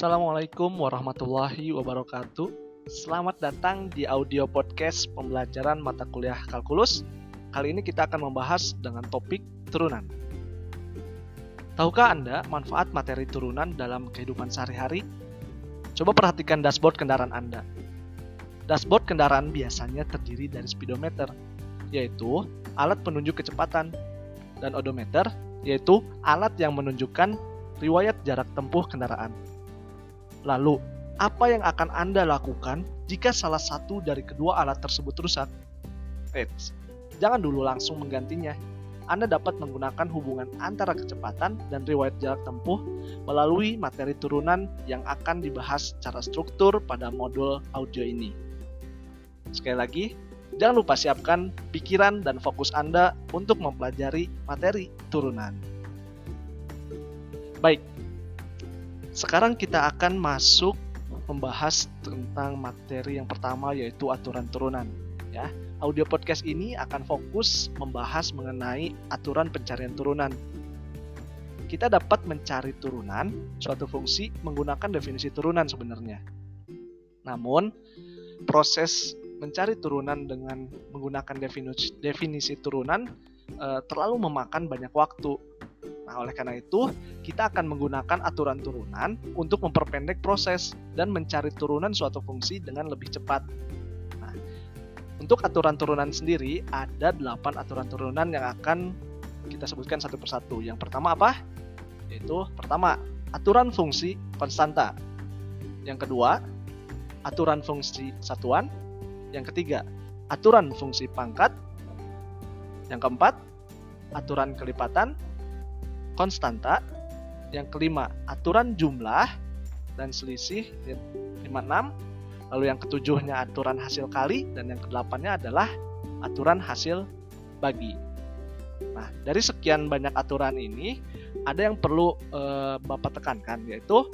Assalamualaikum warahmatullahi wabarakatuh. Selamat datang di audio podcast pembelajaran mata kuliah kalkulus. Kali ini kita akan membahas dengan topik turunan. Tahukah Anda manfaat materi turunan dalam kehidupan sehari-hari? Coba perhatikan dashboard kendaraan Anda. Dashboard kendaraan biasanya terdiri dari speedometer, yaitu alat penunjuk kecepatan, dan odometer, yaitu alat yang menunjukkan riwayat jarak tempuh kendaraan. Lalu, apa yang akan Anda lakukan jika salah satu dari kedua alat tersebut rusak? Eits, jangan dulu langsung menggantinya. Anda dapat menggunakan hubungan antara kecepatan dan riwayat jarak tempuh melalui materi turunan yang akan dibahas secara struktur pada modul audio ini. Sekali lagi, jangan lupa siapkan pikiran dan fokus Anda untuk mempelajari materi turunan. Baik, sekarang kita akan masuk membahas tentang materi yang pertama yaitu aturan turunan. Ya, audio podcast ini akan fokus membahas mengenai aturan pencarian turunan. Kita dapat mencari turunan suatu fungsi menggunakan definisi turunan sebenarnya. Namun, proses mencari turunan dengan menggunakan definisi, definisi turunan e, terlalu memakan banyak waktu Nah, oleh karena itu, kita akan menggunakan aturan turunan untuk memperpendek proses dan mencari turunan suatu fungsi dengan lebih cepat. Nah, untuk aturan turunan sendiri, ada 8 aturan turunan yang akan kita sebutkan satu persatu. Yang pertama apa? Yaitu pertama, aturan fungsi konstanta. Yang kedua, aturan fungsi satuan. Yang ketiga, aturan fungsi pangkat. Yang keempat, aturan kelipatan konstanta. Yang kelima, aturan jumlah dan selisih 56. Lalu yang ketujuhnya aturan hasil kali dan yang kedelapannya adalah aturan hasil bagi. Nah, dari sekian banyak aturan ini ada yang perlu e, Bapak tekankan yaitu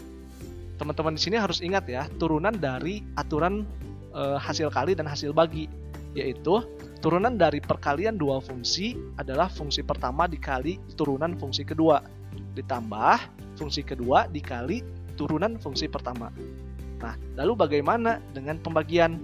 teman-teman di sini harus ingat ya, turunan dari aturan e, hasil kali dan hasil bagi yaitu Turunan dari perkalian dua fungsi adalah fungsi pertama dikali turunan fungsi kedua, ditambah fungsi kedua dikali turunan fungsi pertama. Nah, lalu bagaimana dengan pembagian?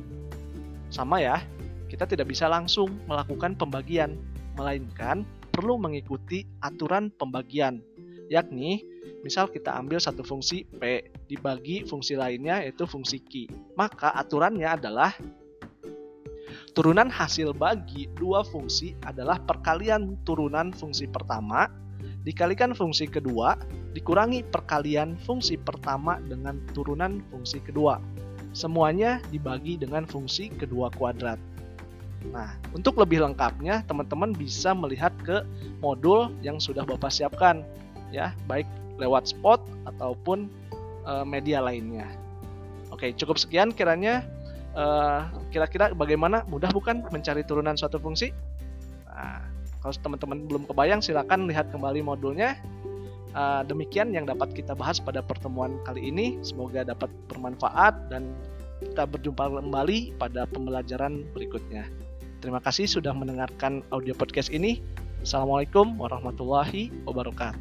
Sama ya, kita tidak bisa langsung melakukan pembagian, melainkan perlu mengikuti aturan pembagian, yakni misal kita ambil satu fungsi P dibagi fungsi lainnya yaitu fungsi Q. Maka aturannya adalah Turunan hasil bagi dua fungsi adalah perkalian turunan fungsi pertama dikalikan fungsi kedua dikurangi perkalian fungsi pertama dengan turunan fungsi kedua. Semuanya dibagi dengan fungsi kedua kuadrat. Nah, untuk lebih lengkapnya, teman-teman bisa melihat ke modul yang sudah Bapak siapkan, ya, baik lewat spot ataupun e, media lainnya. Oke, cukup sekian kiranya kira-kira uh, bagaimana mudah bukan mencari turunan suatu fungsi? Nah, kalau teman-teman belum kebayang silakan lihat kembali modulnya. Uh, demikian yang dapat kita bahas pada pertemuan kali ini. Semoga dapat bermanfaat dan kita berjumpa kembali pada pembelajaran berikutnya. Terima kasih sudah mendengarkan audio podcast ini. Assalamualaikum warahmatullahi wabarakatuh.